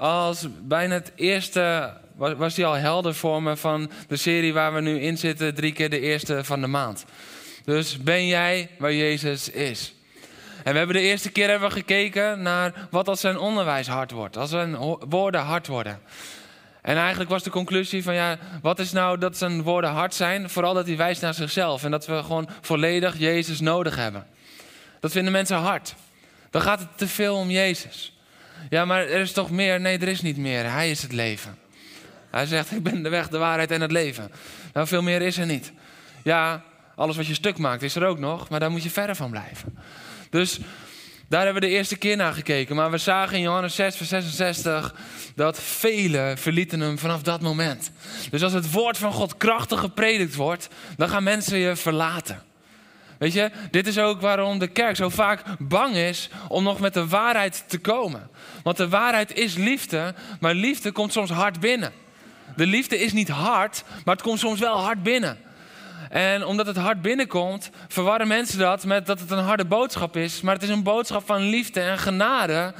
als bijna het eerste, was, was die al helder voor me van de serie waar we nu in zitten, drie keer de eerste van de maand. Dus ben jij waar Jezus is? En we hebben de eerste keer hebben we gekeken naar wat als zijn onderwijs hard wordt, als zijn woorden hard worden. En eigenlijk was de conclusie van ja, wat is nou dat zijn woorden hard zijn? Vooral dat hij wijst naar zichzelf en dat we gewoon volledig Jezus nodig hebben. Dat vinden mensen hard. Dan gaat het te veel om Jezus. Ja, maar er is toch meer? Nee, er is niet meer. Hij is het leven. Hij zegt, ik ben de weg, de waarheid en het leven. Nou, veel meer is er niet. Ja, alles wat je stuk maakt is er ook nog, maar daar moet je verder van blijven. Dus daar hebben we de eerste keer naar gekeken. Maar we zagen in Johannes 6, vers 66 dat velen verlieten hem vanaf dat moment. Dus als het woord van God krachtig gepredikt wordt, dan gaan mensen je verlaten. Weet je, dit is ook waarom de kerk zo vaak bang is om nog met de waarheid te komen. Want de waarheid is liefde, maar liefde komt soms hard binnen. De liefde is niet hard, maar het komt soms wel hard binnen. En omdat het hard binnenkomt, verwarren mensen dat met dat het een harde boodschap is. Maar het is een boodschap van liefde en genade.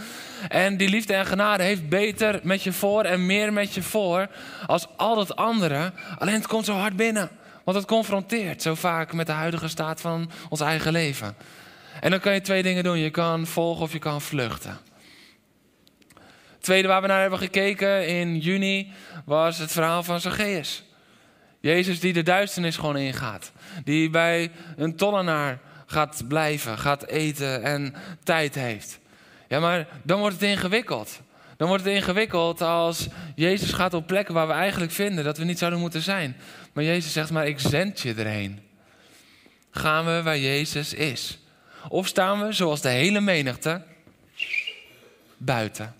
En die liefde en genade heeft beter met je voor en meer met je voor als al dat andere. Alleen het komt zo hard binnen. Want het confronteert zo vaak met de huidige staat van ons eigen leven. En dan kan je twee dingen doen. Je kan volgen of je kan vluchten. Het tweede waar we naar hebben gekeken in juni was het verhaal van Zacchaeus. Jezus die de duisternis gewoon ingaat. Die bij een tollenaar gaat blijven, gaat eten en tijd heeft. Ja, maar dan wordt het ingewikkeld. Dan wordt het ingewikkeld als Jezus gaat op plekken waar we eigenlijk vinden dat we niet zouden moeten zijn. Maar Jezus zegt maar, ik zend je erheen. Gaan we waar Jezus is? Of staan we, zoals de hele menigte, buiten?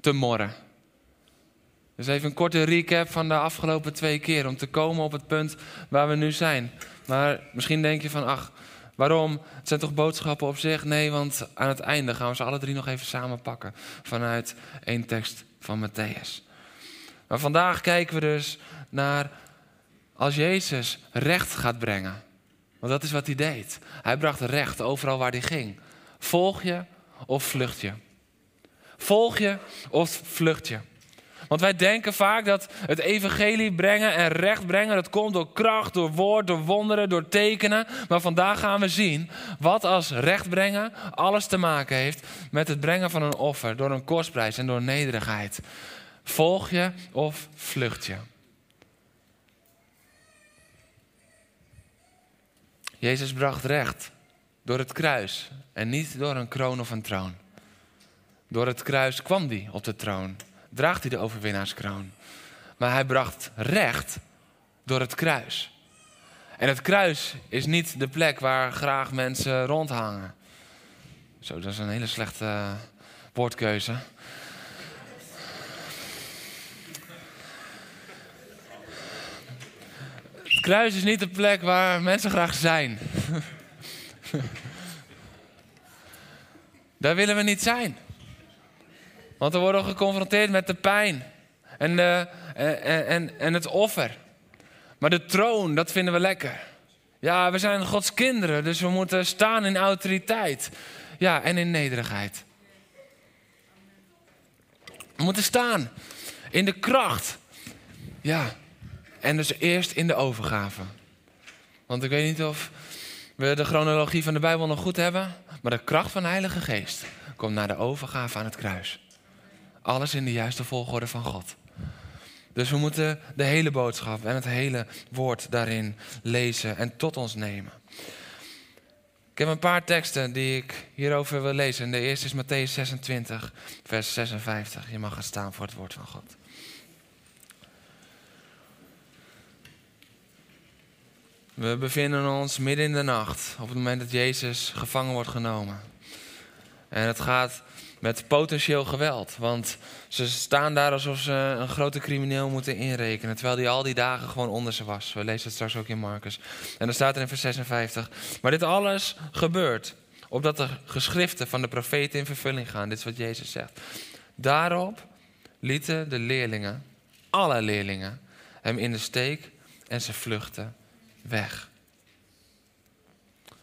Te morren. Dus even een korte recap van de afgelopen twee keer om te komen op het punt waar we nu zijn. Maar misschien denk je van, ach, waarom? Het zijn toch boodschappen op zich? Nee, want aan het einde gaan we ze alle drie nog even samen pakken vanuit één tekst van Matthäus. Maar vandaag kijken we dus naar als Jezus recht gaat brengen. Want dat is wat hij deed. Hij bracht recht overal waar hij ging. Volg je of vlucht je? Volg je of vlucht je? Want wij denken vaak dat het evangelie brengen en recht brengen, dat komt door kracht, door woord, door wonderen, door tekenen. Maar vandaag gaan we zien wat als recht brengen alles te maken heeft met het brengen van een offer, door een kostprijs en door nederigheid. Volg je of vlucht je? Jezus bracht recht door het kruis en niet door een kroon of een troon. Door het kruis kwam hij op de troon draagt hij de overwinnaarskroon. Maar hij bracht recht door het kruis. En het kruis is niet de plek waar graag mensen rondhangen. Zo, dat is een hele slechte uh, woordkeuze. Kruis is niet de plek waar mensen graag zijn. Daar willen we niet zijn. Want we worden geconfronteerd met de pijn en, en, en, en het offer. Maar de troon, dat vinden we lekker. Ja, we zijn Gods kinderen, dus we moeten staan in autoriteit. Ja, en in nederigheid. We moeten staan in de kracht. Ja, en dus eerst in de overgave. Want ik weet niet of we de chronologie van de Bijbel nog goed hebben, maar de kracht van de Heilige Geest komt naar de overgave aan het kruis. Alles in de juiste volgorde van God. Dus we moeten de hele boodschap en het hele woord daarin lezen en tot ons nemen. Ik heb een paar teksten die ik hierover wil lezen. De eerste is Matthäus 26, vers 56. Je mag gaan staan voor het woord van God. We bevinden ons midden in de nacht, op het moment dat Jezus gevangen wordt genomen. En het gaat met potentieel geweld. Want ze staan daar alsof ze een grote crimineel moeten inrekenen. Terwijl die al die dagen gewoon onder ze was. We lezen het straks ook in Marcus. En dan staat er in vers 56. Maar dit alles gebeurt opdat de geschriften van de profeten in vervulling gaan. Dit is wat Jezus zegt. Daarop lieten de leerlingen, alle leerlingen, hem in de steek en ze vluchten weg.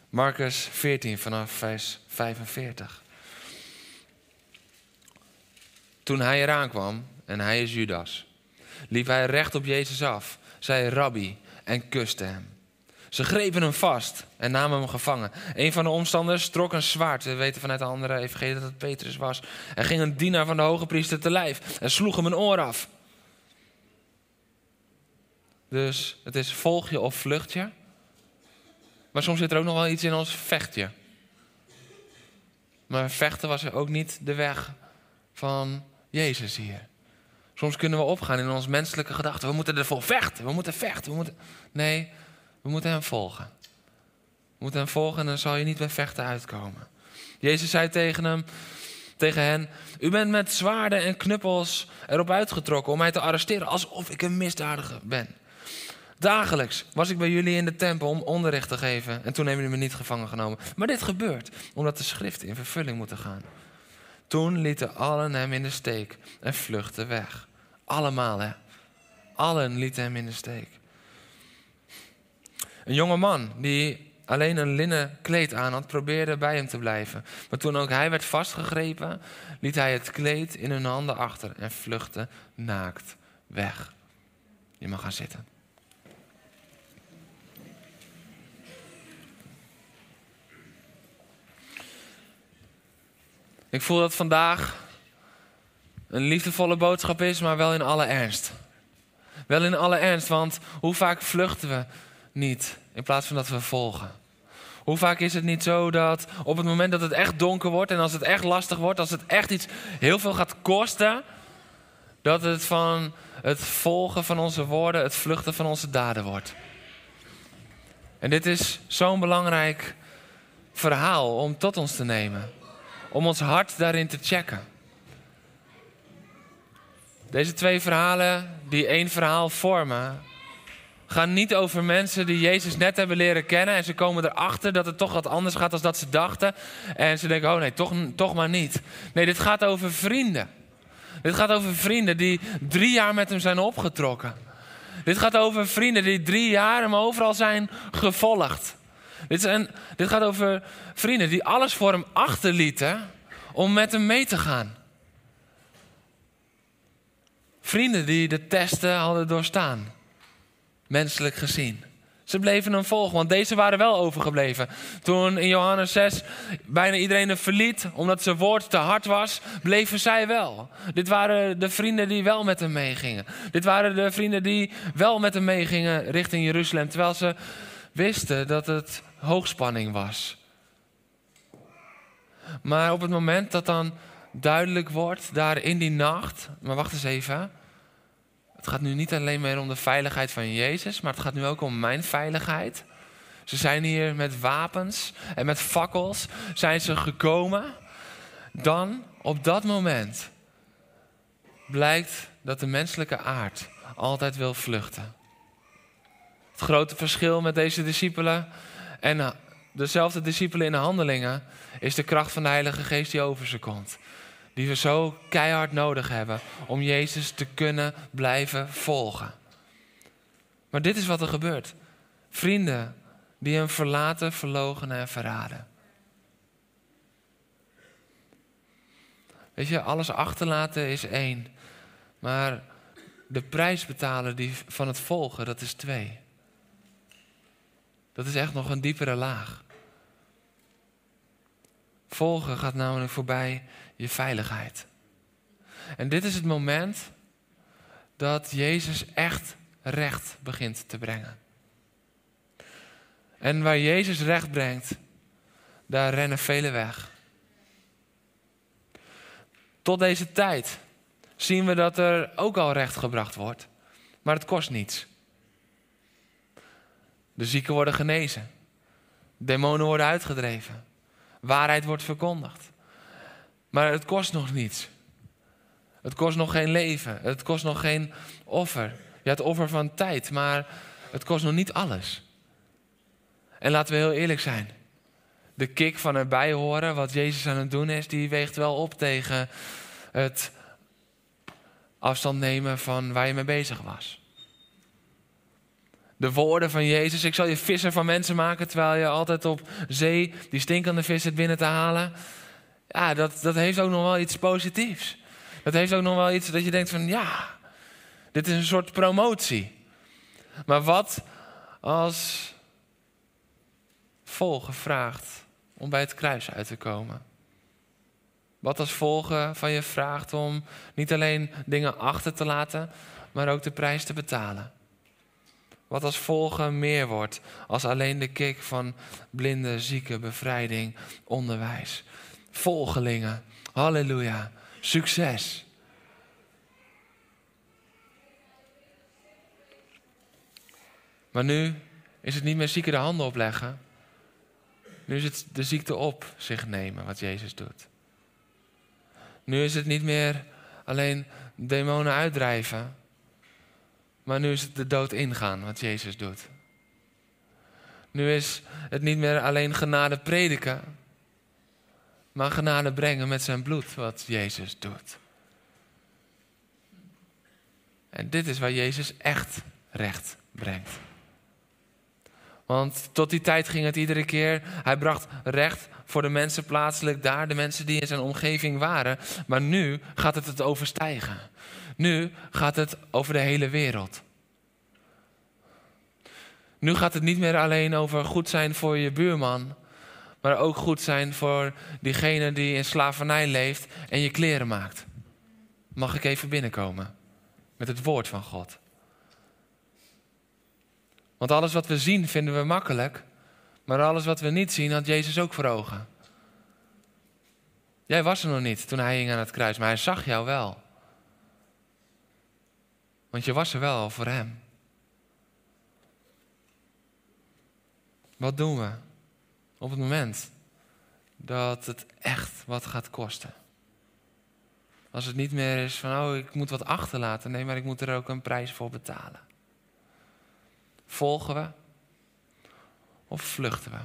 Marcus 14 vanaf vers 45. Toen hij eraan kwam, en hij is Judas, liep hij recht op Jezus af, zei rabbi en kuste hem. Ze grepen hem vast en namen hem gevangen. Een van de omstanders trok een zwaard. We weten vanuit de andere evangelie dat het Petrus was. En ging een dienaar van de hoge priester te lijf en sloeg hem een oor af. Dus het is volg je of vlucht je. Maar soms zit er ook nog wel iets in als vecht je. Maar vechten was er ook niet de weg van Jezus hier. Soms kunnen we opgaan in ons menselijke gedachten. We moeten ervoor vechten. We moeten vechten. We moeten... Nee, we moeten hem volgen. We moeten hem volgen en dan zal je niet bij vechten uitkomen. Jezus zei tegen hem, tegen hen: U bent met zwaarden en knuppels erop uitgetrokken om mij te arresteren alsof ik een misdadiger ben. Dagelijks was ik bij jullie in de tempel om onderricht te geven en toen hebben jullie me niet gevangen genomen. Maar dit gebeurt omdat de schriften in vervulling moeten gaan. Toen lieten allen hem in de steek en vluchtten weg. Allemaal, hè? Allen lieten hem in de steek. Een jonge man die alleen een linnen kleed aan had, probeerde bij hem te blijven. Maar toen ook hij werd vastgegrepen, liet hij het kleed in hun handen achter en vluchtte naakt weg. Je mag gaan zitten. Ik voel dat vandaag een liefdevolle boodschap is, maar wel in alle ernst. Wel in alle ernst, want hoe vaak vluchten we niet in plaats van dat we volgen? Hoe vaak is het niet zo dat op het moment dat het echt donker wordt en als het echt lastig wordt, als het echt iets heel veel gaat kosten, dat het van het volgen van onze woorden, het vluchten van onze daden wordt? En dit is zo'n belangrijk verhaal om tot ons te nemen om ons hart daarin te checken. Deze twee verhalen, die één verhaal vormen, gaan niet over mensen die Jezus net hebben leren kennen. En ze komen erachter dat het toch wat anders gaat dan dat ze dachten. En ze denken, oh nee, toch, toch maar niet. Nee, dit gaat over vrienden. Dit gaat over vrienden die drie jaar met hem zijn opgetrokken. Dit gaat over vrienden die drie jaar hem overal zijn gevolgd. Dit, dit gaat over vrienden die alles voor hem achterlieten om met hem mee te gaan. Vrienden die de testen hadden doorstaan, menselijk gezien. Ze bleven hem volgen, want deze waren wel overgebleven. Toen in Johannes 6 bijna iedereen hem verliet, omdat zijn woord te hard was, bleven zij wel. Dit waren de vrienden die wel met hem meegingen. Dit waren de vrienden die wel met hem meegingen richting Jeruzalem, terwijl ze wisten dat het hoogspanning was. Maar op het moment dat dan duidelijk wordt, daar in die nacht, maar wacht eens even. Het gaat nu niet alleen meer om de veiligheid van Jezus, maar het gaat nu ook om mijn veiligheid. Ze zijn hier met wapens en met fakkels zijn ze gekomen. Dan, op dat moment, blijkt dat de menselijke aard altijd wil vluchten. Het grote verschil met deze discipelen en dezelfde discipelen in de handelingen is de kracht van de Heilige Geest die over ze komt. Die we zo keihard nodig hebben om Jezus te kunnen blijven volgen. Maar dit is wat er gebeurt. Vrienden die hem verlaten, verlogenen en verraden. Weet je, alles achterlaten is één. Maar de prijs betalen die van het volgen, dat is twee. Dat is echt nog een diepere laag. Volgen gaat namelijk voorbij je veiligheid. En dit is het moment dat Jezus echt recht begint te brengen. En waar Jezus recht brengt, daar rennen velen weg. Tot deze tijd zien we dat er ook al recht gebracht wordt, maar het kost niets. De zieken worden genezen, demonen worden uitgedreven. Waarheid wordt verkondigd. Maar het kost nog niets. Het kost nog geen leven. Het kost nog geen offer. Ja, het offer van tijd, maar het kost nog niet alles. En laten we heel eerlijk zijn. De kick van erbij horen, wat Jezus aan het doen is, die weegt wel op tegen het afstand nemen van waar je mee bezig was. De woorden van Jezus, ik zal je visser van mensen maken, terwijl je altijd op zee die stinkende vis zit binnen te halen. Ja, dat, dat heeft ook nog wel iets positiefs. Dat heeft ook nog wel iets dat je denkt van, ja, dit is een soort promotie. Maar wat als volgen vraagt om bij het kruis uit te komen? Wat als volgen van je vraagt om niet alleen dingen achter te laten, maar ook de prijs te betalen? Wat als volgen meer wordt als alleen de kick van blinde, zieke, bevrijding, onderwijs. Volgelingen, halleluja, succes. Maar nu is het niet meer zieken de handen opleggen. Nu is het de ziekte op zich nemen, wat Jezus doet. Nu is het niet meer alleen demonen uitdrijven. Maar nu is het de dood ingaan, wat Jezus doet. Nu is het niet meer alleen genade prediken. Maar genade brengen met zijn bloed, wat Jezus doet. En dit is waar Jezus echt recht brengt. Want tot die tijd ging het iedere keer. Hij bracht recht voor de mensen plaatselijk daar, de mensen die in zijn omgeving waren. Maar nu gaat het het overstijgen. Nu gaat het over de hele wereld. Nu gaat het niet meer alleen over goed zijn voor je buurman, maar ook goed zijn voor diegene die in slavernij leeft en je kleren maakt. Mag ik even binnenkomen met het woord van God? Want alles wat we zien vinden we makkelijk, maar alles wat we niet zien had Jezus ook voor ogen. Jij was er nog niet toen hij hing aan het kruis, maar hij zag jou wel. Want je was er wel voor hem. Wat doen we op het moment dat het echt wat gaat kosten? Als het niet meer is van, oh, ik moet wat achterlaten. Nee, maar ik moet er ook een prijs voor betalen. Volgen we of vluchten we?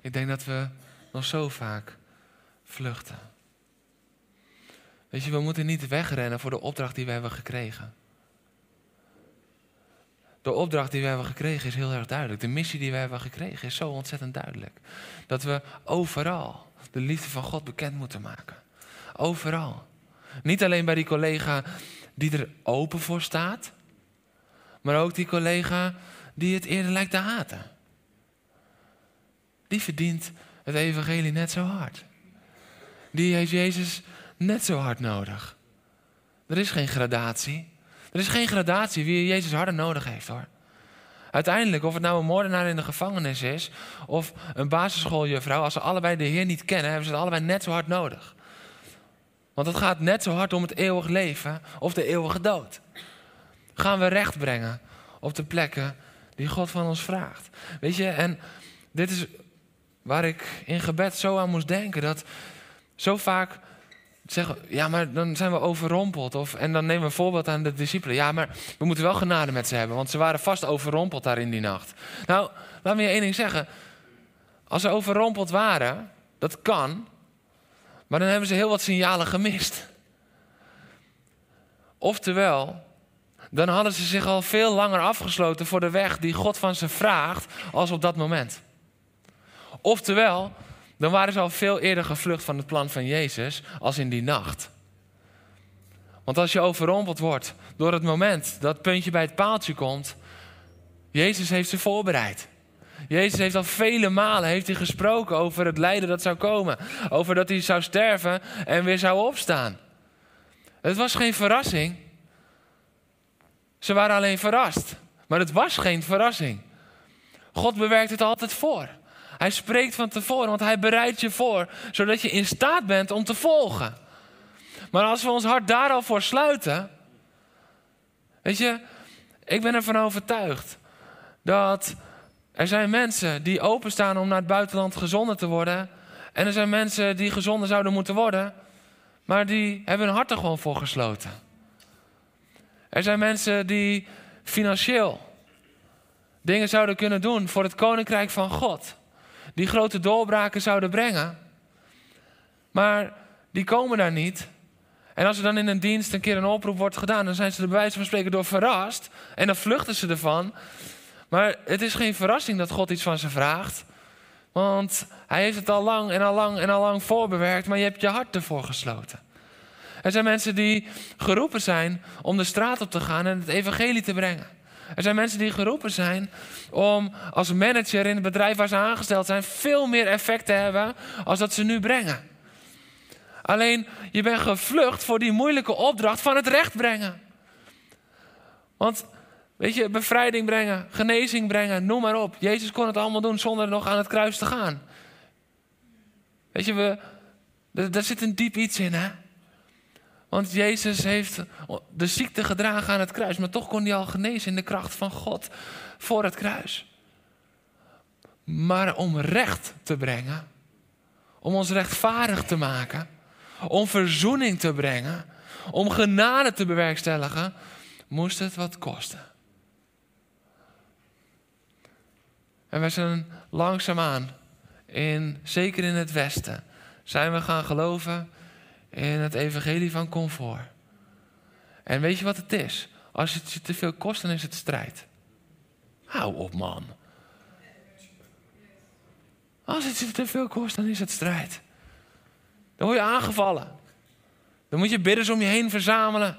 Ik denk dat we nog zo vaak vluchten. Weet je, we moeten niet wegrennen voor de opdracht die we hebben gekregen. De opdracht die we hebben gekregen is heel erg duidelijk. De missie die we hebben gekregen is zo ontzettend duidelijk. Dat we overal de liefde van God bekend moeten maken. Overal. Niet alleen bij die collega die er open voor staat, maar ook die collega die het eerder lijkt te haten. Die verdient het evangelie net zo hard. Die heeft Jezus net zo hard nodig. Er is geen gradatie. Er is geen gradatie wie Jezus harder nodig heeft hoor. Uiteindelijk, of het nou een moordenaar in de gevangenis is, of een basisschooljuffrouw, als ze allebei de Heer niet kennen, hebben ze het allebei net zo hard nodig. Want het gaat net zo hard om het eeuwig leven of de eeuwige dood. Gaan we recht brengen op de plekken die God van ons vraagt. Weet je, en dit is waar ik in gebed zo aan moest denken, dat zo vaak zeggen, ja, maar dan zijn we overrompeld. Of, en dan nemen we een voorbeeld aan de discipelen. Ja, maar we moeten wel genade met ze hebben, want ze waren vast overrompeld daar in die nacht. Nou, laat me je één ding zeggen. Als ze overrompeld waren, dat kan, maar dan hebben ze heel wat signalen gemist. Oftewel, dan hadden ze zich al veel langer afgesloten voor de weg die God van ze vraagt, als op dat moment. Oftewel, dan waren ze al veel eerder gevlucht van het plan van Jezus als in die nacht. Want als je overrompeld wordt door het moment dat puntje bij het paaltje komt, Jezus heeft ze voorbereid. Jezus heeft al vele malen heeft hij gesproken over het lijden dat zou komen. Over dat hij zou sterven en weer zou opstaan. Het was geen verrassing. Ze waren alleen verrast. Maar het was geen verrassing. God bewerkt het altijd voor. Hij spreekt van tevoren, want hij bereidt je voor, zodat je in staat bent om te volgen. Maar als we ons hart daar al voor sluiten, weet je, ik ben ervan overtuigd dat er zijn mensen die openstaan om naar het buitenland gezonden te worden. En er zijn mensen die gezonder zouden moeten worden, maar die hebben hun hart er gewoon voor gesloten. Er zijn mensen die financieel dingen zouden kunnen doen voor het koninkrijk van God. Die grote doorbraken zouden brengen. Maar die komen daar niet. En als er dan in een dienst een keer een oproep wordt gedaan, dan zijn ze er bij wijze van spreken door verrast. En dan vluchten ze ervan. Maar het is geen verrassing dat God iets van ze vraagt. Want hij heeft het al lang en al lang en al lang voorbewerkt, maar je hebt je hart ervoor gesloten. Er zijn mensen die geroepen zijn om de straat op te gaan en het evangelie te brengen. Er zijn mensen die geroepen zijn om als manager in het bedrijf waar ze aangesteld zijn veel meer effect te hebben als dat ze nu brengen. Alleen je bent gevlucht voor die moeilijke opdracht van het recht brengen. Want weet je, bevrijding brengen, genezing brengen, noem maar op. Jezus kon het allemaal doen zonder nog aan het kruis te gaan. Weet je, we, daar zit een diep iets in, hè? Want Jezus heeft de ziekte gedragen aan het kruis, maar toch kon hij al genezen in de kracht van God voor het kruis. Maar om recht te brengen, om ons rechtvaardig te maken, om verzoening te brengen, om genade te bewerkstelligen, moest het wat kosten. En we zijn langzaamaan, in, zeker in het Westen, zijn we gaan geloven in het evangelie van comfort. En weet je wat het is? Als het je te veel kost, dan is het strijd. Hou op, man. Als het je te veel kost, dan is het strijd. Dan word je aangevallen. Dan moet je bidders om je heen verzamelen.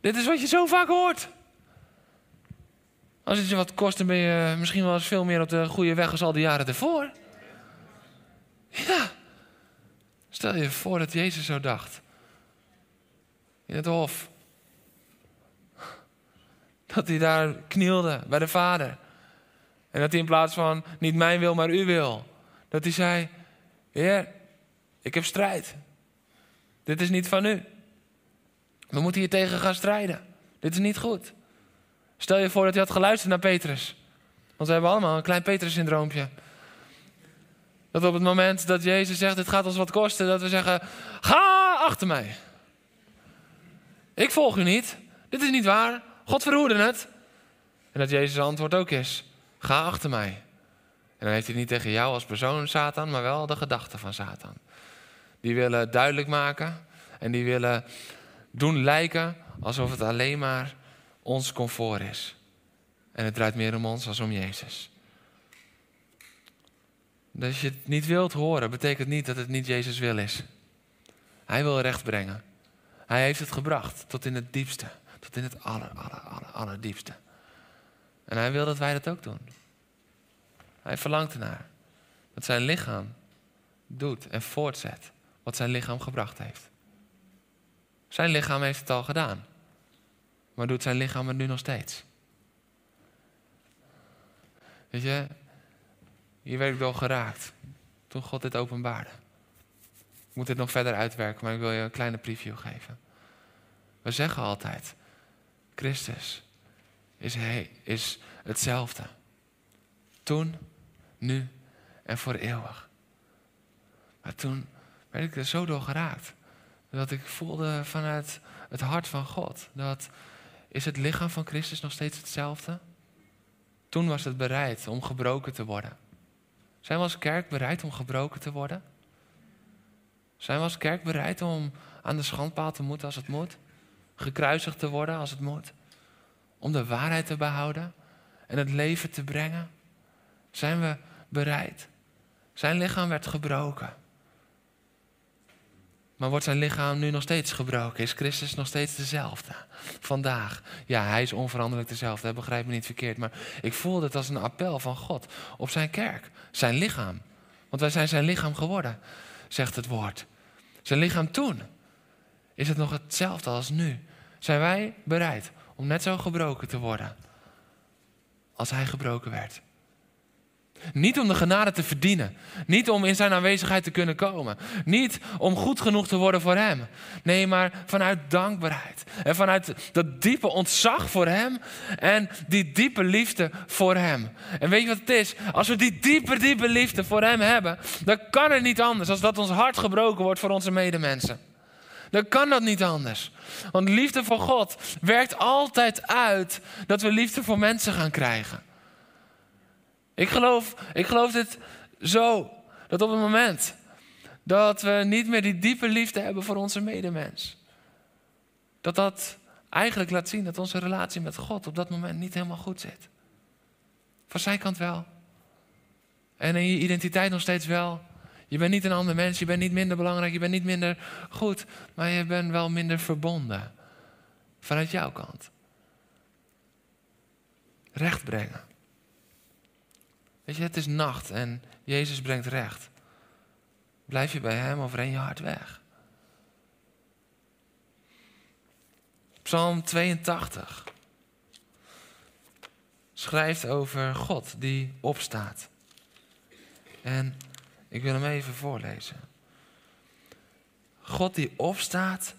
Dit is wat je zo vaak hoort. Als het je wat kost, dan ben je misschien wel eens veel meer op de goede weg als al die jaren ervoor. Ja. Stel je voor dat Jezus zo dacht. In het hof. Dat hij daar knielde bij de Vader. En dat hij in plaats van niet mijn wil, maar uw wil. Dat hij zei: Heer, ik heb strijd. Dit is niet van u. We moeten hier tegen gaan strijden. Dit is niet goed. Stel je voor dat hij had geluisterd naar Petrus. Want we hebben allemaal een klein Petrus-syndroompje. Dat op het moment dat Jezus zegt, dit gaat ons wat kosten, dat we zeggen, ga achter mij. Ik volg u niet. Dit is niet waar. God verhoede het. En dat Jezus' antwoord ook is, ga achter mij. En dan heeft hij niet tegen jou als persoon Satan, maar wel de gedachten van Satan. Die willen duidelijk maken en die willen doen lijken alsof het alleen maar ons comfort is. En het draait meer om ons als om Jezus. Dat als je het niet wilt horen, betekent niet dat het niet Jezus wil is. Hij wil recht brengen. Hij heeft het gebracht tot in het diepste. Tot in het aller, aller, aller, allerdiepste. En hij wil dat wij dat ook doen. Hij verlangt ernaar. Dat zijn lichaam doet en voortzet wat zijn lichaam gebracht heeft. Zijn lichaam heeft het al gedaan. Maar doet zijn lichaam het nu nog steeds? Weet je, hier werd ik door geraakt toen God dit openbaarde. Ik moet dit nog verder uitwerken, maar ik wil je een kleine preview geven. We zeggen altijd, Christus is, hij, is hetzelfde. Toen, nu en voor eeuwig. Maar toen werd ik er zo door geraakt. Dat ik voelde vanuit het hart van God. Dat is het lichaam van Christus nog steeds hetzelfde? Toen was het bereid om gebroken te worden. Zijn we als kerk bereid om gebroken te worden? Zijn we als kerk bereid om aan de schandpaal te moeten als het moet? Gekruisigd te worden als het moet? Om de waarheid te behouden en het leven te brengen? Zijn we bereid? Zijn lichaam werd gebroken. Maar wordt zijn lichaam nu nog steeds gebroken? Is Christus nog steeds dezelfde? Vandaag. Ja, hij is onveranderlijk dezelfde. Begrijp me niet verkeerd. Maar ik voel het als een appel van God op zijn kerk. Zijn lichaam. Want wij zijn zijn lichaam geworden, zegt het woord. Zijn lichaam toen. Is het nog hetzelfde als nu? Zijn wij bereid om net zo gebroken te worden als hij gebroken werd? Niet om de genade te verdienen. Niet om in zijn aanwezigheid te kunnen komen. Niet om goed genoeg te worden voor hem. Nee, maar vanuit dankbaarheid. En vanuit dat diepe ontzag voor hem. En die diepe liefde voor hem. En weet je wat het is? Als we die diepe, diepe liefde voor hem hebben. Dan kan het niet anders als dat ons hart gebroken wordt voor onze medemensen. Dan kan dat niet anders. Want liefde voor God werkt altijd uit dat we liefde voor mensen gaan krijgen. Ik geloof, ik geloof dit zo, dat op het moment dat we niet meer die diepe liefde hebben voor onze medemens, dat dat eigenlijk laat zien dat onze relatie met God op dat moment niet helemaal goed zit. Van zijn kant wel. En in je identiteit nog steeds wel. Je bent niet een ander mens, je bent niet minder belangrijk, je bent niet minder goed, maar je bent wel minder verbonden. Vanuit jouw kant. Recht brengen. Weet je, het is nacht en Jezus brengt recht. Blijf je bij Hem of ren je hard weg? Psalm 82 schrijft over God die opstaat. En ik wil hem even voorlezen. God die opstaat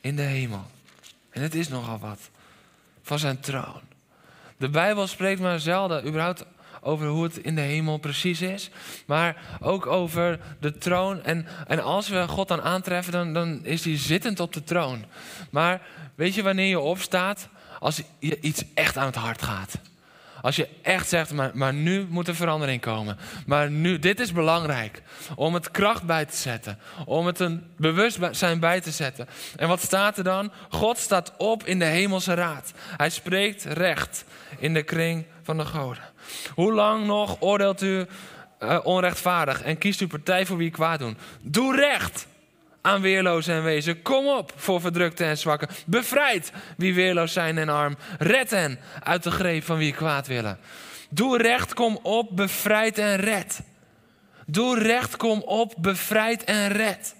in de hemel. En het is nogal wat. Van zijn troon. De Bijbel spreekt maar zelden überhaupt over hoe het in de hemel precies is. Maar ook over de troon. En, en als we God dan aantreffen, dan, dan is hij zittend op de troon. Maar weet je wanneer je opstaat? Als je iets echt aan het hart gaat. Als je echt zegt, maar, maar nu moet er verandering komen. Maar nu, dit is belangrijk. Om het kracht bij te zetten. Om het een bewustzijn bij te zetten. En wat staat er dan? God staat op in de hemelse raad. Hij spreekt recht in de kring van de goden. Hoe lang nog oordeelt u uh, onrechtvaardig en kiest u partij voor wie kwaad doen? Doe recht aan weerlozen en wezen. Kom op voor verdrukte en zwakken. Bevrijd wie weerloos zijn en arm. Red hen uit de greep van wie kwaad willen. Doe recht, kom op, bevrijd en red. Doe recht, kom op, bevrijd en red.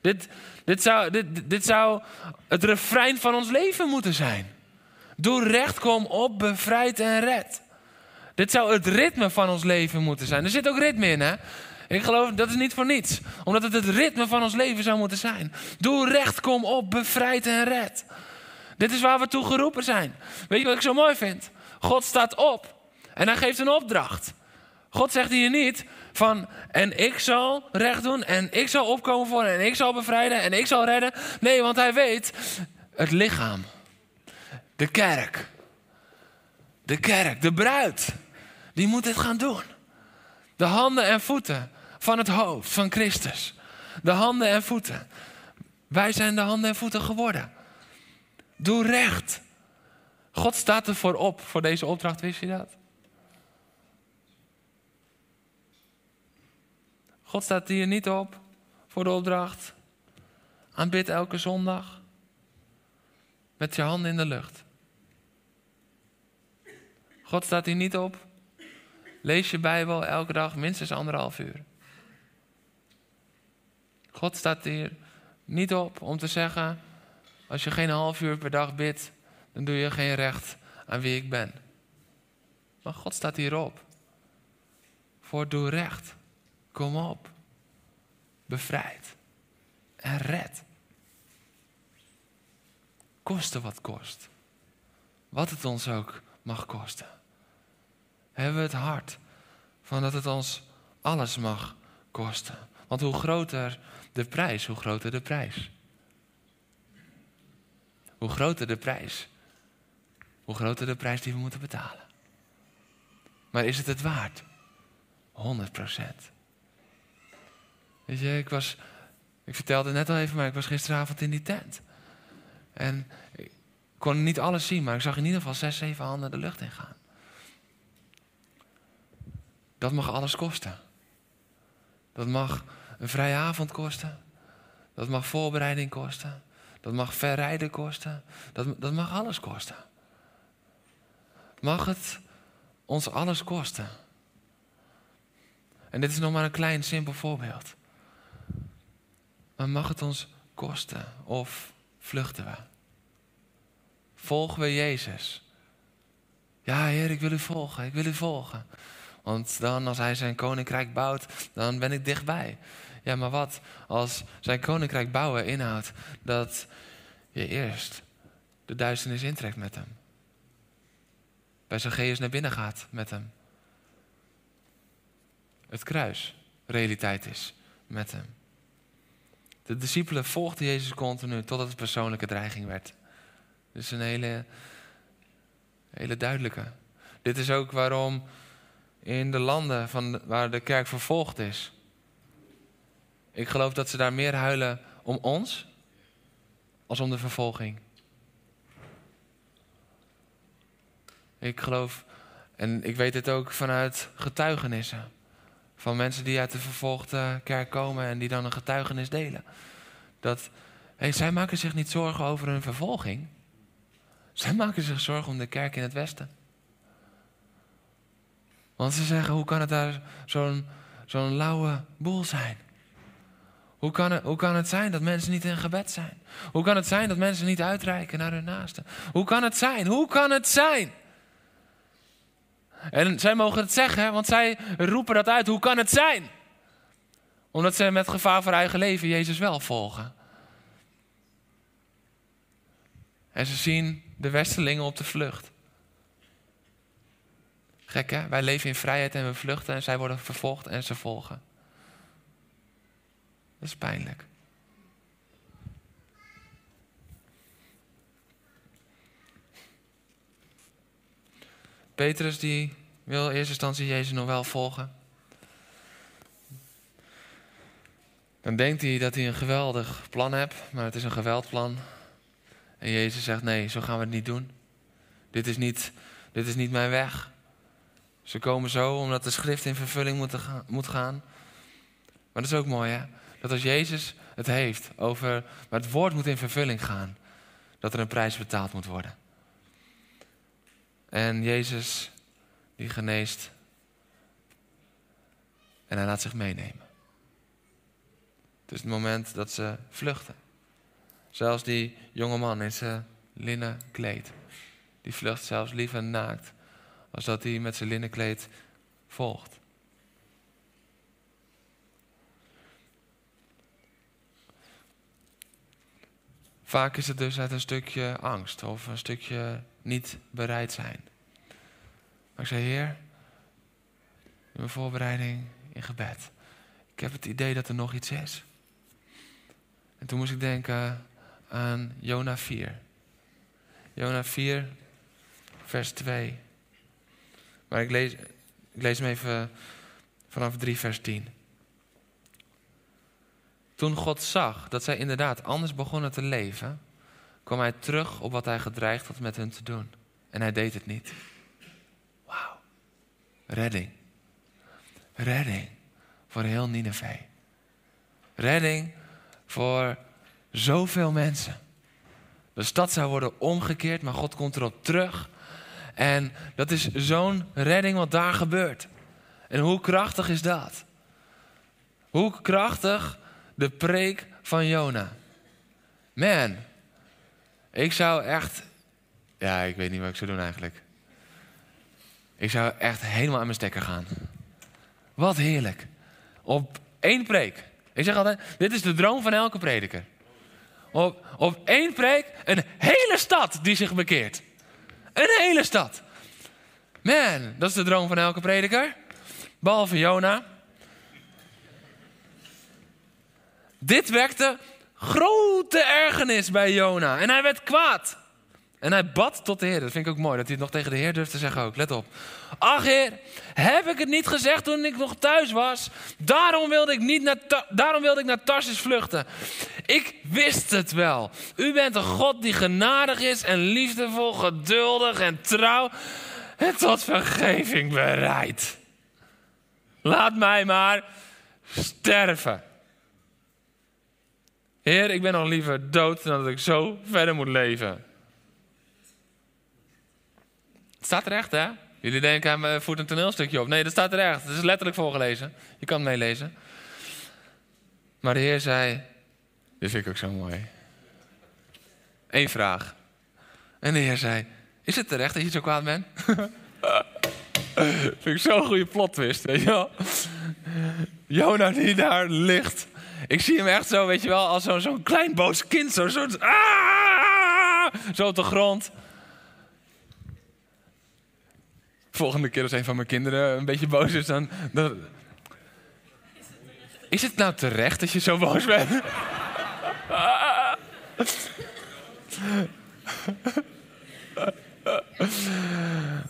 Dit, dit, zou, dit, dit zou het refrein van ons leven moeten zijn. Doe recht, kom op, bevrijd en red. Dit zou het ritme van ons leven moeten zijn. Er zit ook ritme in, hè? Ik geloof dat is niet voor niets. Omdat het het ritme van ons leven zou moeten zijn. Doe recht, kom op, bevrijd en red. Dit is waar we toe geroepen zijn. Weet je wat ik zo mooi vind? God staat op en hij geeft een opdracht. God zegt hier niet van en ik zal recht doen en ik zal opkomen voor en ik zal bevrijden en ik zal redden. Nee, want hij weet het lichaam, de kerk, de kerk, de bruid, die moet dit gaan doen. De handen en voeten van het hoofd van Christus. De handen en voeten. Wij zijn de handen en voeten geworden. Doe recht. God staat ervoor op voor deze opdracht, wist je dat? God staat hier niet op voor de opdracht. Aanbid elke zondag. Met je handen in de lucht. God staat hier niet op. Lees je Bijbel elke dag minstens anderhalf uur. God staat hier niet op om te zeggen: als je geen half uur per dag bidt, dan doe je geen recht aan wie ik ben. Maar God staat hierop. Voor doe recht. Kom op. Bevrijd. En red. Koste wat kost. Wat het ons ook mag kosten. Hebben we het hart van dat het ons alles mag kosten. Want hoe groter de prijs, hoe groter de prijs. Hoe groter de prijs, hoe groter de prijs die we moeten betalen. Maar is het het waard? 100 procent. Weet je, ik was, ik vertelde net al even, maar ik was gisteravond in die tent. En ik kon niet alles zien, maar ik zag in ieder geval zes, zeven handen de lucht in gaan. Dat mag alles kosten. Dat mag een vrije avond kosten. Dat mag voorbereiding kosten. Dat mag verrijden kosten. Dat, dat mag alles kosten. Mag het ons alles kosten? En dit is nog maar een klein, simpel voorbeeld. Maar mag het ons kosten of vluchten we? Volgen we Jezus? Ja, Heer, ik wil u volgen, ik wil u volgen. Want dan, als hij zijn koninkrijk bouwt, dan ben ik dichtbij. Ja, maar wat als zijn koninkrijk bouwen inhoudt dat je eerst de duisternis intrekt met hem? Bij Zacchaeus naar binnen gaat met hem. Het kruis realiteit is met hem. De discipelen volgden Jezus continu totdat het persoonlijke dreiging werd. Dus een hele, hele duidelijke. Dit is ook waarom in de landen van waar de kerk vervolgd is. Ik geloof dat ze daar meer huilen om ons als om de vervolging. Ik geloof, en ik weet het ook vanuit getuigenissen. Van mensen die uit de vervolgde kerk komen en die dan een getuigenis delen. Dat, hey, zij maken zich niet zorgen over hun vervolging. Zij maken zich zorgen om de kerk in het Westen. Want ze zeggen, hoe kan het daar zo'n zo'n lauwe boel zijn? Hoe kan, het, hoe kan het zijn dat mensen niet in gebed zijn? Hoe kan het zijn dat mensen niet uitreiken naar hun naasten? Hoe kan het zijn? Hoe kan het zijn? En zij mogen het zeggen, want zij roepen dat uit. Hoe kan het zijn? Omdat ze met gevaar voor eigen leven Jezus wel volgen. En ze zien de westerlingen op de vlucht. Gek hè? Wij leven in vrijheid en we vluchten en zij worden vervolgd en ze volgen. Dat is pijnlijk. Petrus die wil in eerste instantie Jezus nog wel volgen. Dan denkt hij dat hij een geweldig plan hebt, maar het is een geweldplan. En Jezus zegt: Nee, zo gaan we het niet doen. Dit is niet, dit is niet mijn weg. Ze komen zo omdat de schrift in vervulling moet, gaan. Maar dat is ook mooi, hè? Dat als Jezus het heeft over. Maar het woord moet in vervulling gaan. Dat er een prijs betaald moet worden. En Jezus, die geneest. En hij laat zich meenemen. Het is het moment dat ze vluchten. Zelfs die jonge man in zijn linnen kleed. Die vlucht zelfs liever naakt. Als dat hij met zijn linnenkleed volgt. Vaak is het dus uit een stukje angst of een stukje niet bereid zijn. Maar ik zei, Heer, in mijn voorbereiding in gebed. Ik heb het idee dat er nog iets is. En toen moest ik denken aan Jona 4. Jona 4, vers 2. Maar ik lees, ik hem even vanaf 3, vers 10. Toen God zag dat zij inderdaad anders begonnen te leven, kwam hij terug op wat hij gedreigd had met hun te doen. En hij deed het niet. Wauw. Redding. Redding voor heel Nineveh. Redding voor zoveel mensen. De stad zou worden omgekeerd, maar God komt erop terug. En dat is zo'n redding wat daar gebeurt. En hoe krachtig is dat? Hoe krachtig de preek van Jona. Man, ik zou echt. Ja, ik weet niet wat ik zou doen eigenlijk. Ik zou echt helemaal aan mijn stekker gaan. Wat heerlijk. Op één preek. Ik zeg altijd: dit is de droom van elke prediker. Op, één preek een hele stad die zich bekeert. Een hele stad. Man, dat is de droom van elke prediker. Behalve Jona. Dit wekte grote ergernis bij Jona. En hij werd kwaad. En hij bad tot de Heer. Dat vind ik ook mooi, dat hij het nog tegen de Heer durft te zeggen ook. Let op. Ach Heer, heb ik het niet gezegd toen ik nog thuis was? Daarom wilde ik, niet naar, daarom wilde ik naar Tarsus vluchten. Ik wist het wel. U bent een God die genadig is en liefdevol, geduldig en trouw. En tot vergeving bereid. Laat mij maar sterven. Heer, ik ben nog liever dood dan dat ik zo verder moet leven. Het staat er echt, hè? Jullie denken, me voert een toneelstukje op. Nee, dat staat er echt. Het is letterlijk voorgelezen. Je kan het meelezen. Maar de Heer zei, dit vind ik ook zo mooi. Eén vraag. En de Heer zei, is het terecht dat je zo kwaad bent? Vind ik zo'n goede plot twist, weet je wel. Jona die daar ligt. Ik zie hem echt zo, weet je wel, als zo'n zo'n klein boos kind. Zo, zo, ah! zo op de grond. Volgende keer als een van mijn kinderen een beetje boos is, dan... dan... Is het nou terecht dat je zo boos bent?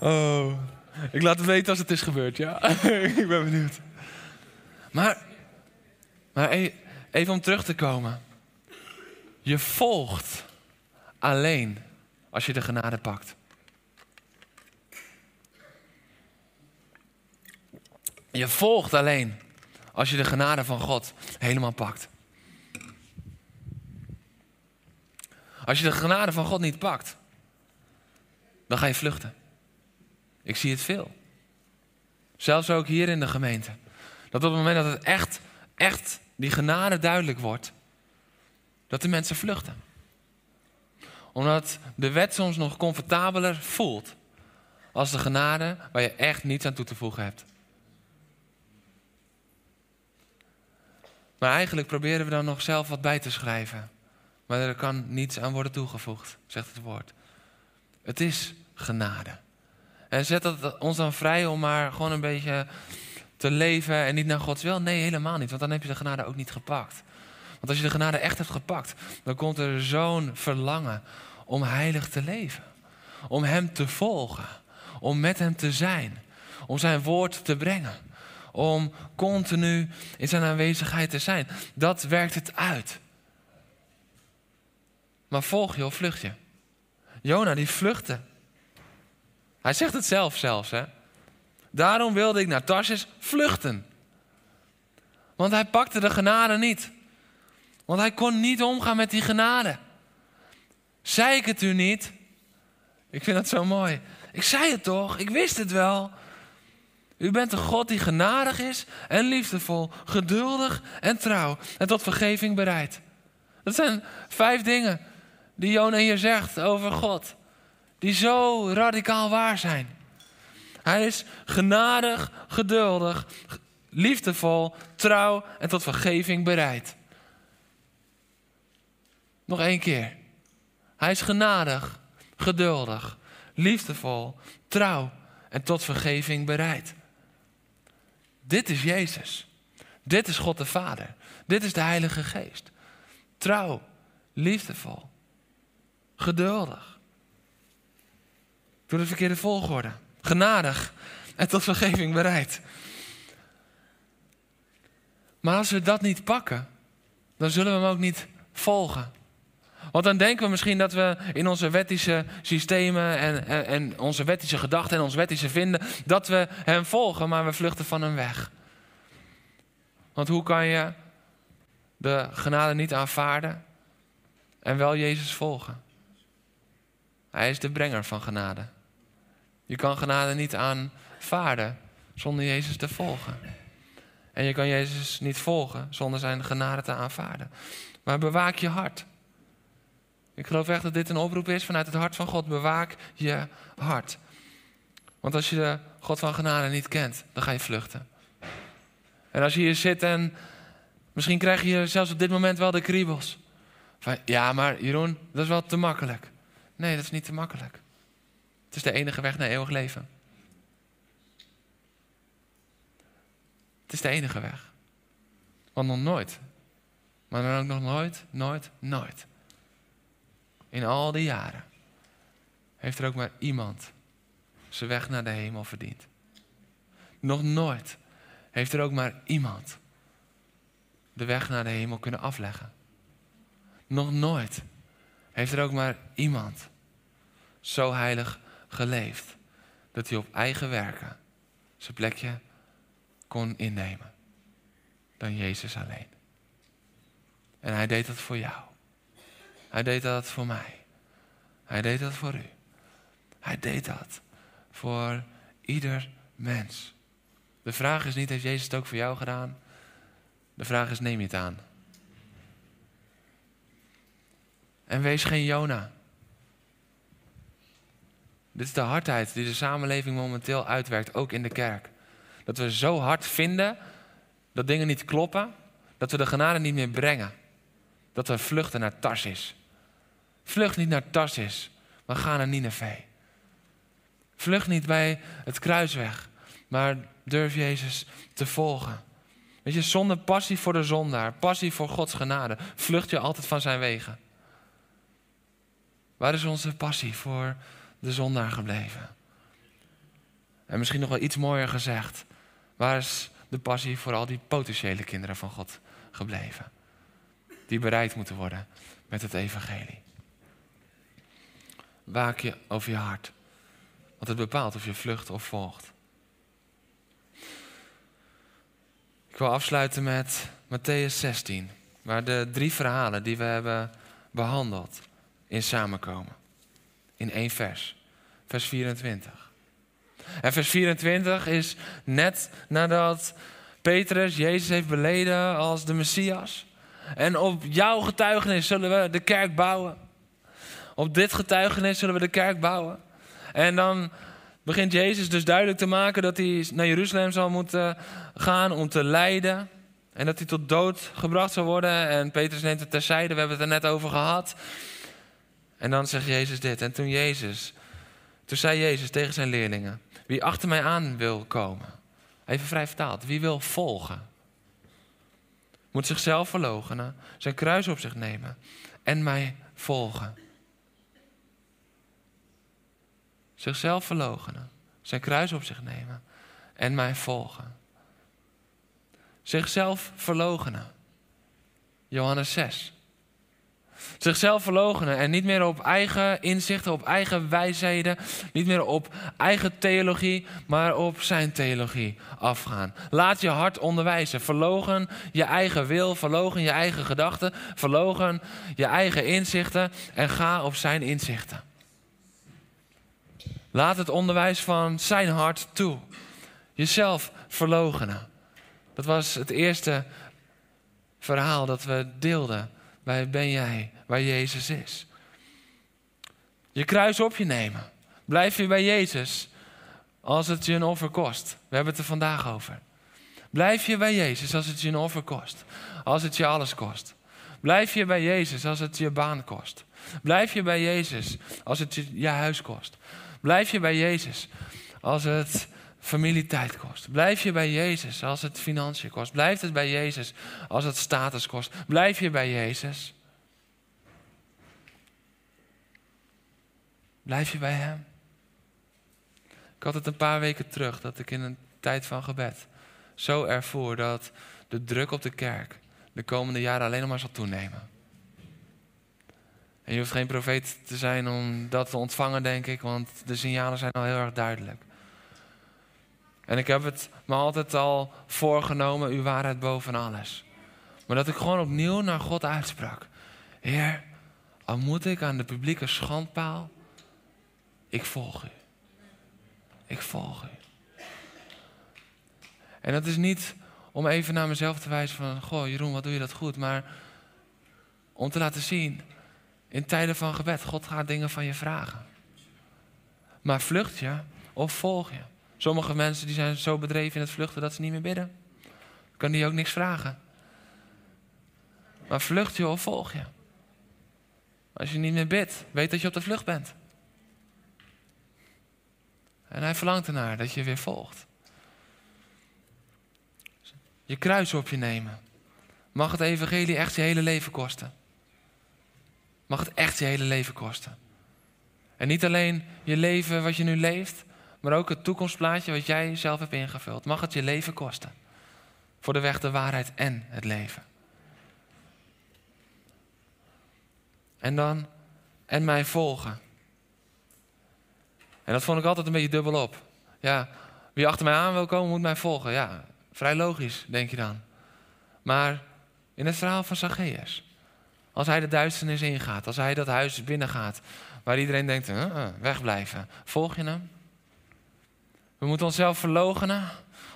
Oh. Ik laat het weten als het is gebeurd, ja. ik ben benieuwd. Maar, maar e- even om terug te komen. Je volgt alleen als je de genade pakt. Je volgt alleen als je de genade van God helemaal pakt. Als je de genade van God niet pakt, dan ga je vluchten. Ik zie het veel. Zelfs ook hier in de gemeente. Dat op het moment dat het echt, echt die genade duidelijk wordt, dat de mensen vluchten. Omdat de wet soms nog comfortabeler voelt als de genade waar je echt niets aan toe te voegen hebt. Maar eigenlijk proberen we dan nog zelf wat bij te schrijven. Maar er kan niets aan worden toegevoegd, zegt het woord. Het is genade. En zet dat ons dan vrij om maar gewoon een beetje te leven en niet naar Gods wil? Nee, helemaal niet. Want dan heb je de genade ook niet gepakt. Want als je de genade echt hebt gepakt, dan komt er zo'n verlangen om heilig te leven. Om Hem te volgen. Om met Hem te zijn. Om Zijn woord te brengen. Om continu in Zijn aanwezigheid te zijn. Dat werkt het uit. Maar volg je of vlucht je? Jona die vluchtte. Hij zegt het zelf zelfs. Hè? Daarom wilde ik naar Tarsus vluchten. Want hij pakte de genade niet. Want hij kon niet omgaan met die genade. Zei ik het u niet? Ik vind dat zo mooi. Ik zei het toch? Ik wist het wel. U bent een God die genadig is en liefdevol, geduldig en trouw en tot vergeving bereid. Dat zijn vijf dingen die Jona hier zegt over God die zo radicaal waar zijn. Hij is genadig, geduldig, liefdevol, trouw en tot vergeving bereid. Nog één keer. Hij is genadig, geduldig, liefdevol, trouw en tot vergeving bereid. Dit is Jezus. Dit is God de Vader. Dit is de Heilige Geest. Trouw, liefdevol, geduldig, door de verkeerde volgorde. Genadig en tot vergeving bereid. Maar als we dat niet pakken, dan zullen we hem ook niet volgen. Want dan denken we misschien dat we in onze wettische systemen en, en, en, onze wettische gedachten en ons wettische vinden, dat we hem volgen, maar we vluchten van hem weg. Want hoe kan je de genade niet aanvaarden en wel Jezus volgen? Hij is de brenger van genade. Je kan genade niet aanvaarden zonder Jezus te volgen. En je kan Jezus niet volgen zonder zijn genade te aanvaarden. Maar bewaak je hart. Ik geloof echt dat dit een oproep is vanuit het hart van God. Bewaak je hart. Want als je de God van genade niet kent, dan ga je vluchten. En als je hier zit en misschien krijg je zelfs op dit moment wel de kriebels. Van, ja, maar Jeroen, dat is wel te makkelijk. Nee, dat is niet te makkelijk. Het is de enige weg naar eeuwig leven. Het is de enige weg. Want nog nooit, maar dan ook nog nooit, nooit, nooit. In al die jaren heeft er ook maar iemand zijn weg naar de hemel verdiend. Nog nooit heeft er ook maar iemand de weg naar de hemel kunnen afleggen. Nog nooit heeft er ook maar iemand zo heilig geleefd. Dat hij op eigen werken zijn plekje kon innemen. Dan Jezus alleen. En hij deed dat voor jou. Hij deed dat voor mij. Hij deed dat voor u. Hij deed dat voor ieder mens. De vraag is niet, heeft Jezus het ook voor jou gedaan? De vraag is, neem je het aan? En wees geen Jona. Dit is de hardheid die de samenleving momenteel uitwerkt, ook in de kerk. Dat we zo hard vinden dat dingen niet kloppen, dat we de genade niet meer brengen. Dat we vluchten naar Tarsis. Vlucht niet naar Tarsis, maar ga naar Nineveh. Vlucht niet bij het kruis weg, maar durf Jezus te volgen. Weet je, zonder passie voor de zondaar, passie voor Gods genade, vlucht je altijd van zijn wegen. Waar is onze passie voor de zondaar gebleven? En misschien nog wel iets mooier gezegd, waar is de passie voor al die potentiële kinderen van God gebleven? Die bereid moeten worden met het evangelie. Waak je over je hart, want het bepaalt of je vlucht of volgt. Ik wil afsluiten met Matthäus 16, waar de drie verhalen die we hebben behandeld in samenkomen. In één vers, vers 24. En vers 24 is net nadat Petrus Jezus heeft beleden als de Messias. En op jouw getuigenis zullen we de kerk bouwen. Op dit getuigenis zullen we de kerk bouwen. En dan begint Jezus dus duidelijk te maken dat hij naar Jeruzalem zal moeten gaan om te lijden. En dat hij tot dood gebracht zal worden. En Petrus neemt het terzijde, we hebben het er net over gehad. En dan zegt Jezus dit. En toen Jezus, toen zei Jezus tegen zijn leerlingen: Wie achter mij aan wil komen, even vrij vertaald, wie wil volgen, moet zichzelf verloochenen, zijn kruis op zich nemen en mij volgen. Zichzelf verloochenen, zijn kruis op zich nemen en mij volgen. Zichzelf verloochenen. Johannes 6. Zichzelf verloochenen en niet meer op eigen inzichten, op eigen wijsheden, niet meer op eigen theologie, maar op zijn theologie afgaan. Laat je hart onderwijzen. Verlogen je eigen wil, verlogen je eigen gedachten, verlogen je eigen inzichten en ga op zijn inzichten. Laat het onderwijs van zijn hart toe. Jezelf verloochenen. Dat was het eerste verhaal dat we deelden Waar ben jij? Waar Jezus is. Je kruis op je nemen. Blijf je bij Jezus als het je een offer kost. We hebben het er vandaag over. Blijf je bij Jezus als het je een offer kost. Als het je alles kost. Blijf je bij Jezus als het je baan kost. Blijf je bij Jezus als het je, huis kost. Blijf je bij Jezus als het familietijd kost. Blijf je bij Jezus als het financiën kost. Blijf het bij Jezus als het status kost. Blijf je bij Jezus. Blijf je bij Hem. Ik had het een paar weken terug dat ik in een tijd van gebed zo ervoer dat de druk op de kerk de komende jaren alleen nog maar zal toenemen. En je hoeft geen profeet te zijn om dat te ontvangen, denk ik, want de signalen zijn al heel erg duidelijk. En ik heb het me altijd al voorgenomen, uw waarheid boven alles. Maar dat ik gewoon opnieuw naar God uitsprak. Heer, al moet ik aan de publieke schandpaal, ik volg u. Ik volg u. En dat is niet om even naar mezelf te wijzen van, goh Jeroen, wat doe je dat goed. Maar om te laten zien, in tijden van gebed, God gaat dingen van je vragen. Maar vlucht je of volg je? Sommige mensen die zijn zo bedreven in het vluchten dat ze niet meer bidden. Kan die ook niks vragen. Maar vlucht je of volg je? Als je niet meer bidt, weet dat je op de vlucht bent. En hij verlangt ernaar dat je weer volgt. Je kruis op je nemen. Mag het evangelie echt je hele leven kosten? Mag het echt je hele leven kosten? En niet alleen je leven wat je nu leeft, maar ook het toekomstplaatje wat jij zelf hebt ingevuld. Mag het je leven kosten. Voor de weg, de waarheid en het leven. En dan, en mij volgen. En dat vond ik altijd een beetje dubbel op. Ja, wie achter mij aan wil komen, moet mij volgen. Ja, vrij logisch, denk je dan. Maar in het verhaal van Zacchaeus. Als hij de duisternis ingaat, als hij dat huis binnengaat, waar iedereen denkt, uh, wegblijven. Volg je hem? We moeten onszelf verloochenen,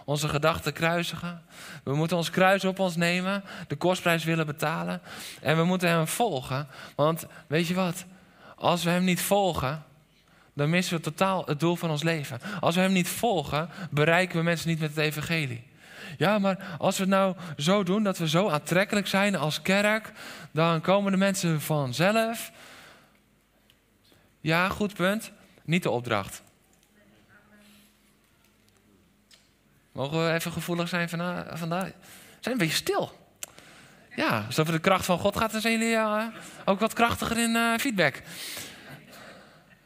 onze gedachten kruisigen. We moeten ons kruis op ons nemen, de kostprijs willen betalen. En we moeten hem volgen. Want weet je wat? Als we hem niet volgen, dan missen we totaal het doel van ons leven. Als we Hem niet volgen, bereiken we mensen niet met het evangelie. Ja, maar als we het nou zo doen dat we zo aantrekkelijk zijn als kerk, dan komen de mensen vanzelf. Ja, goed punt. Niet de opdracht. Mogen we even gevoelig zijn vandaag? Zijn een beetje stil. Ja, als het over de kracht van God gaat, dan zijn jullie uh, ook wat krachtiger in uh, feedback. Uh,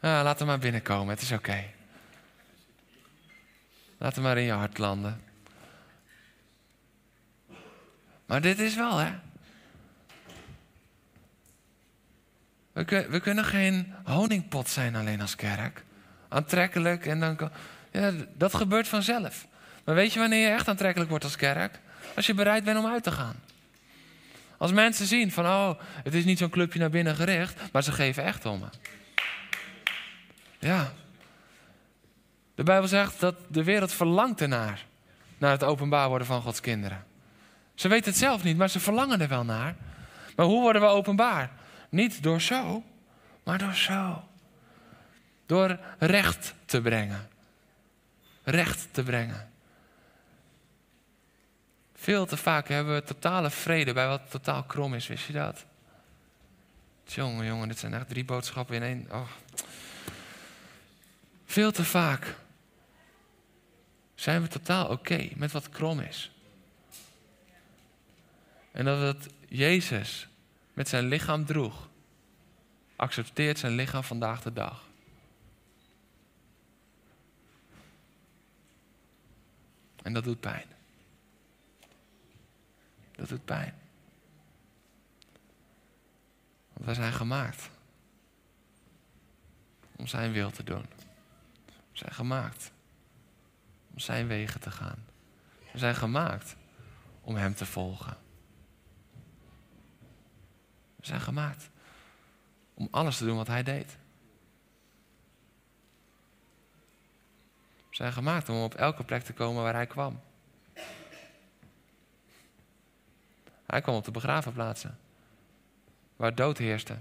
laat hem maar binnenkomen, het is oké. Laat hem maar in je hart landen. Maar dit is wel, hè? We, we kunnen geen honingpot zijn alleen als kerk. Aantrekkelijk en dan. Ja, dat gebeurt vanzelf. Maar weet je wanneer je echt aantrekkelijk wordt als kerk? Als je bereid bent om uit te gaan. Als mensen zien van, oh, het is niet zo'n clubje naar binnen gericht, maar ze geven echt om me. Ja. De Bijbel zegt dat de wereld verlangt ernaar. Naar het openbaar worden van Gods kinderen. Ze weten het zelf niet, maar ze verlangen er wel naar. Maar hoe worden we openbaar? Niet door zo, maar door zo. Door recht te brengen. Recht te brengen. Veel te vaak hebben we totale vrede bij wat totaal krom is, wist je dat? Jongen, jongen, dit zijn echt drie boodschappen in één. Oh. Veel te vaak zijn we totaal oké met wat krom is. En dat het Jezus met zijn lichaam droeg, accepteert zijn lichaam vandaag de dag. En dat doet pijn. Dat doet pijn. Want wij zijn gemaakt om zijn wil te doen. We zijn gemaakt om zijn wegen te gaan. We zijn gemaakt om hem te volgen. We zijn gemaakt om alles te doen wat hij deed. We zijn gemaakt om op elke plek te komen waar hij kwam. Hij kwam op de begravenplaatsen. Waar dood heerste.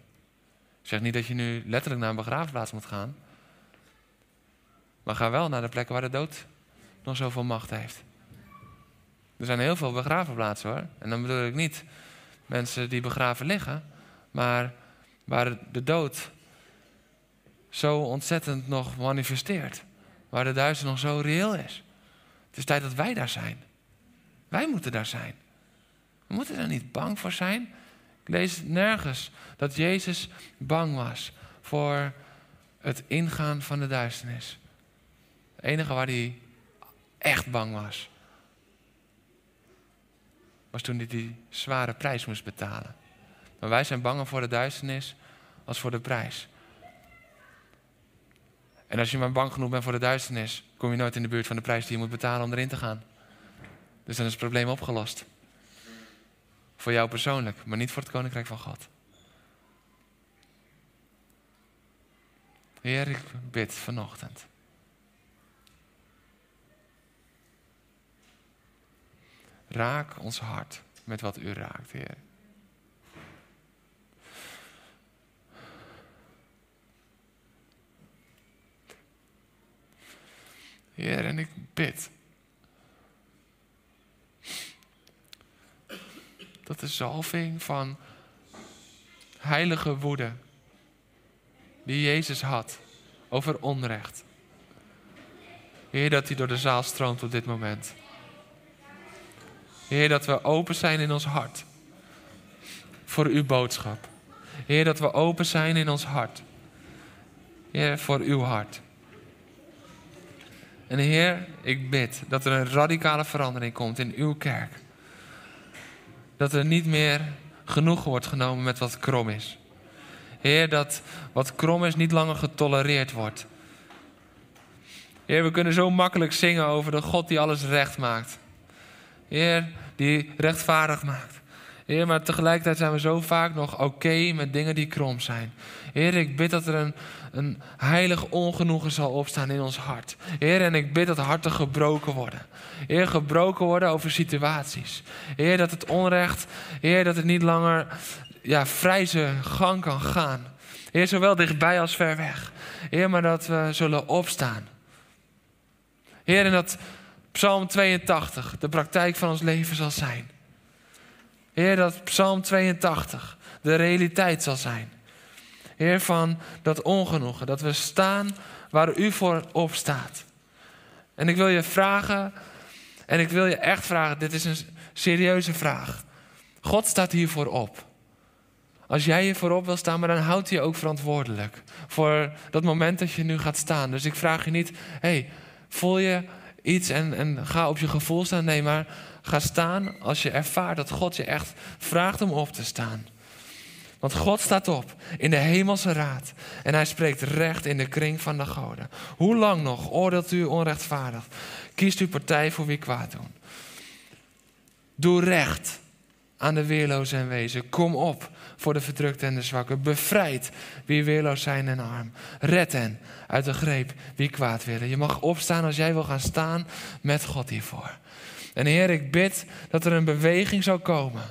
Ik zeg niet dat je nu letterlijk naar een begraafplaats moet gaan. Maar ga wel naar de plekken waar de dood nog zoveel macht heeft. Er zijn heel veel begravenplaatsen hoor. En dan bedoel ik niet mensen die begraven liggen. Maar waar de dood zo ontzettend nog manifesteert. Waar de duister nog zo reëel is. Het is tijd dat wij daar zijn. Wij moeten daar zijn. We moeten er niet bang voor zijn. Ik lees nergens dat Jezus bang was voor het ingaan van de duisternis. Het enige waar hij echt bang was, was toen hij die zware prijs moest betalen. Maar wij zijn banger voor de duisternis als voor de prijs. En als je maar bang genoeg bent voor de duisternis, kom je nooit in de buurt van de prijs die je moet betalen om erin te gaan. Dus dan is het probleem opgelost. Voor jou persoonlijk, maar niet voor het koninkrijk van God. Heer, ik bid vanochtend. Raak ons hart met wat u raakt, Heer. Heer, en ik bid dat de zalving van heilige woede die Jezus had over onrecht. Heer, dat die door de zaal stroomt op dit moment. Heer, dat we open zijn in ons hart voor uw boodschap. Heer, dat we open zijn in ons hart. Heer, voor uw hart. En Heer, ik bid dat er een radicale verandering komt in uw kerk dat er niet meer genoeg wordt genomen met wat krom is. Heer, dat wat krom is niet langer getolereerd wordt. Heer, we kunnen zo makkelijk zingen over de God die alles recht maakt. Heer, die rechtvaardig maakt. Heer, maar tegelijkertijd zijn we zo vaak nog oké met dingen die krom zijn. Heer, ik bid dat er een, een heilig ongenoegen zal opstaan in ons hart. Heer, en ik bid dat harten gebroken worden. Heer, gebroken worden over situaties. Heer, dat het onrecht, Heer, dat het niet langer ja, vrij zijn gang kan gaan. Heer, zowel dichtbij als ver weg. Heer, maar dat we zullen opstaan. Heer, en dat Psalm 82 de praktijk van ons leven zal zijn. Heer, dat Psalm 82 de realiteit zal zijn. Heer, van dat ongenoegen, dat we staan waar u voor opstaat. En ik wil je vragen, en ik wil je echt vragen, dit is een serieuze vraag. God staat hiervoor op. Als jij je voorop wil staan, maar dan houdt hij je ook verantwoordelijk voor dat moment dat je nu gaat staan. Dus ik vraag je niet, hey, voel je en, en ga op je gevoel staan. Nee, maar ga staan als je ervaart dat God je echt vraagt om op te staan. Want God staat op in de hemelse raad en hij spreekt recht in de kring van de goden. Hoe lang nog oordeelt u onrechtvaardig? Kiest u partij voor wie kwaad doen. Doe recht aan de weerlozen en wezen. Kom op voor de verdrukte en de zwakken. Bevrijd wie weerloos zijn en arm. Red hen uit de greep wie kwaad willen. Je mag opstaan als jij wil gaan staan met God hiervoor. En Heer, ik bid dat er een beweging zou komen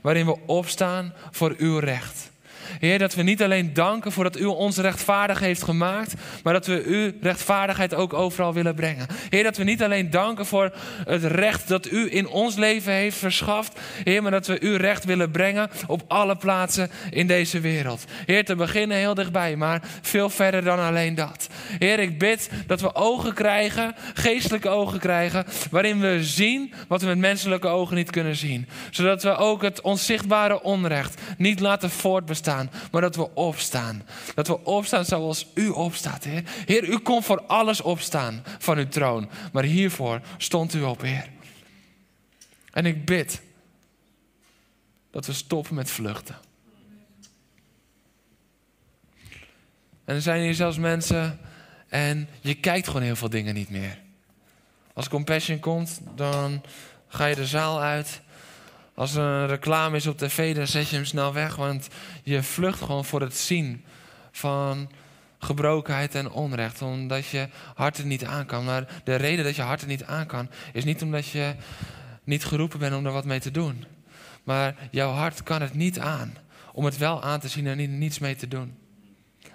waarin we opstaan voor uw recht. Heer, dat we niet alleen danken voor dat u ons rechtvaardig heeft gemaakt, maar dat we uw rechtvaardigheid ook overal willen brengen. Heer, dat we niet alleen danken voor het recht dat u in ons leven heeft verschaft, Heer, maar dat we uw recht willen brengen op alle plaatsen in deze wereld. Heer, te beginnen heel dichtbij, maar veel verder dan alleen dat. Heer, ik bid dat we ogen krijgen, geestelijke ogen krijgen, waarin we zien wat we met menselijke ogen niet kunnen zien. Zodat we ook het onzichtbare onrecht niet laten voortbestaan maar dat we opstaan. Dat we opstaan zoals u opstaat, Heer. Heer, u kon voor alles opstaan van uw troon, maar hiervoor stond u op, Heer. En ik bid dat we stoppen met vluchten. En er zijn hier zelfs mensen en je kijkt gewoon heel veel dingen niet meer. Als compassion komt, dan ga je de zaal uit als er een reclame is op tv, dan zet je hem snel weg. Want je vlucht gewoon voor het zien van gebrokenheid en onrecht. Omdat je hart het niet aan kan. Maar de reden dat je hart het niet aan kan, is niet omdat je niet geroepen bent om er wat mee te doen. Maar jouw hart kan het niet aan om het wel aan te zien en niets mee te doen.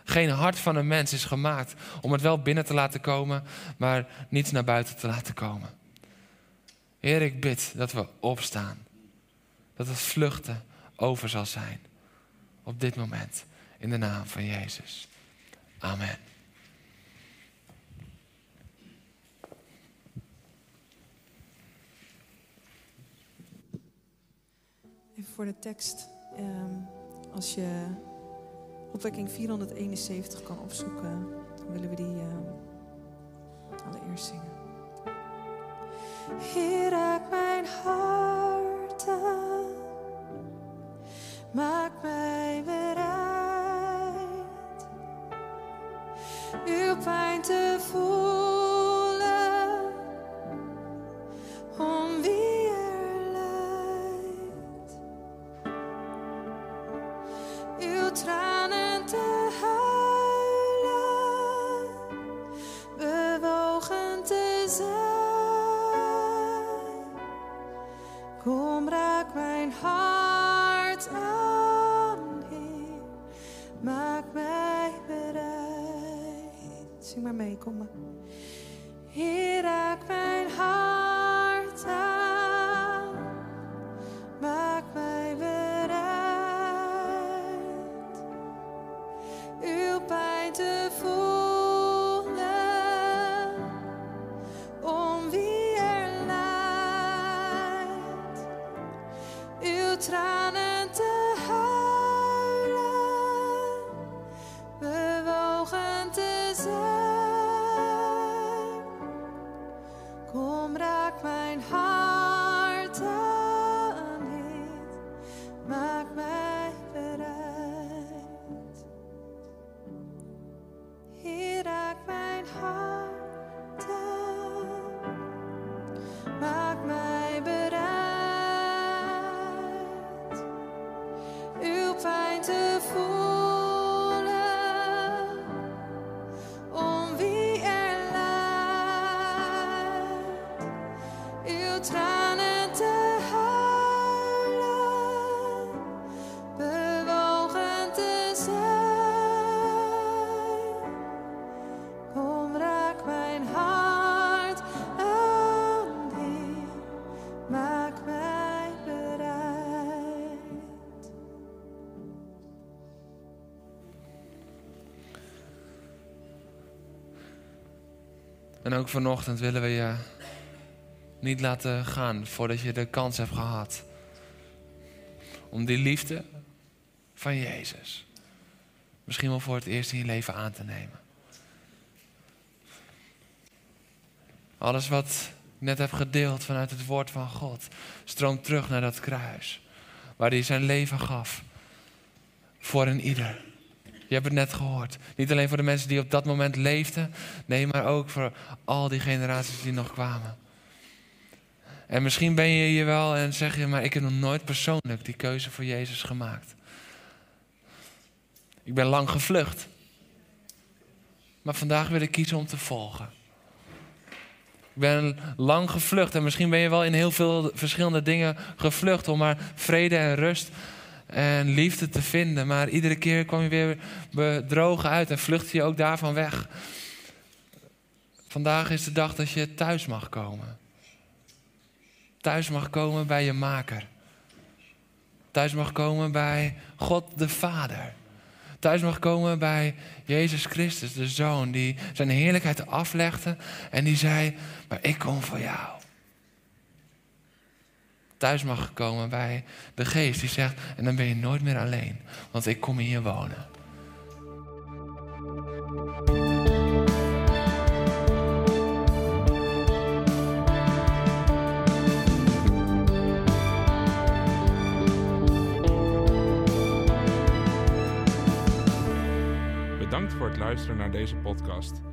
Geen hart van een mens is gemaakt om het wel binnen te laten komen, maar niets naar buiten te laten komen. Heer, ik bid dat we opstaan dat het vluchten over zal zijn. Op dit moment. In de naam van Jezus. Amen. Even voor de tekst. Ehm, als je opwekking 471 kan opzoeken, dan willen we die uh, allereerst zingen. Hier raak mijn hart aan. Maak mij bereid uw pijn te voelen Zing maar mee, kom maar. Hier raak mijn hart En ook vanochtend willen we je niet laten gaan voordat je de kans hebt gehad. Om die liefde van Jezus misschien wel voor het eerst in je leven aan te nemen. Alles wat ik net heb gedeeld vanuit het woord van God, stroomt terug naar dat kruis. Waar hij zijn leven gaf. Voor een ieder. Je hebt het net gehoord. Niet alleen voor de mensen die op dat moment leefden. Nee, maar ook voor al die generaties die nog kwamen. En misschien ben je hier wel en zeg je, maar ik heb nog nooit persoonlijk die keuze voor Jezus gemaakt. Ik ben lang gevlucht. Maar vandaag wil ik kiezen om te volgen. Ik ben lang gevlucht en misschien ben je wel in heel veel verschillende dingen gevlucht om maar vrede en rust en liefde te vinden. Maar iedere keer kwam je weer bedrogen uit en vluchtte je ook daarvan weg. Vandaag is de dag dat je thuis mag komen. Thuis mag komen bij je maker. Thuis mag komen bij God de Vader thuis mag komen bij Jezus Christus, de Zoon, die zijn heerlijkheid aflegde en die zei, maar ik kom voor jou. Thuis mag komen bij de Geest die zegt, en dan ben je nooit meer alleen, want ik kom je wonen. voor het luisteren naar deze podcast.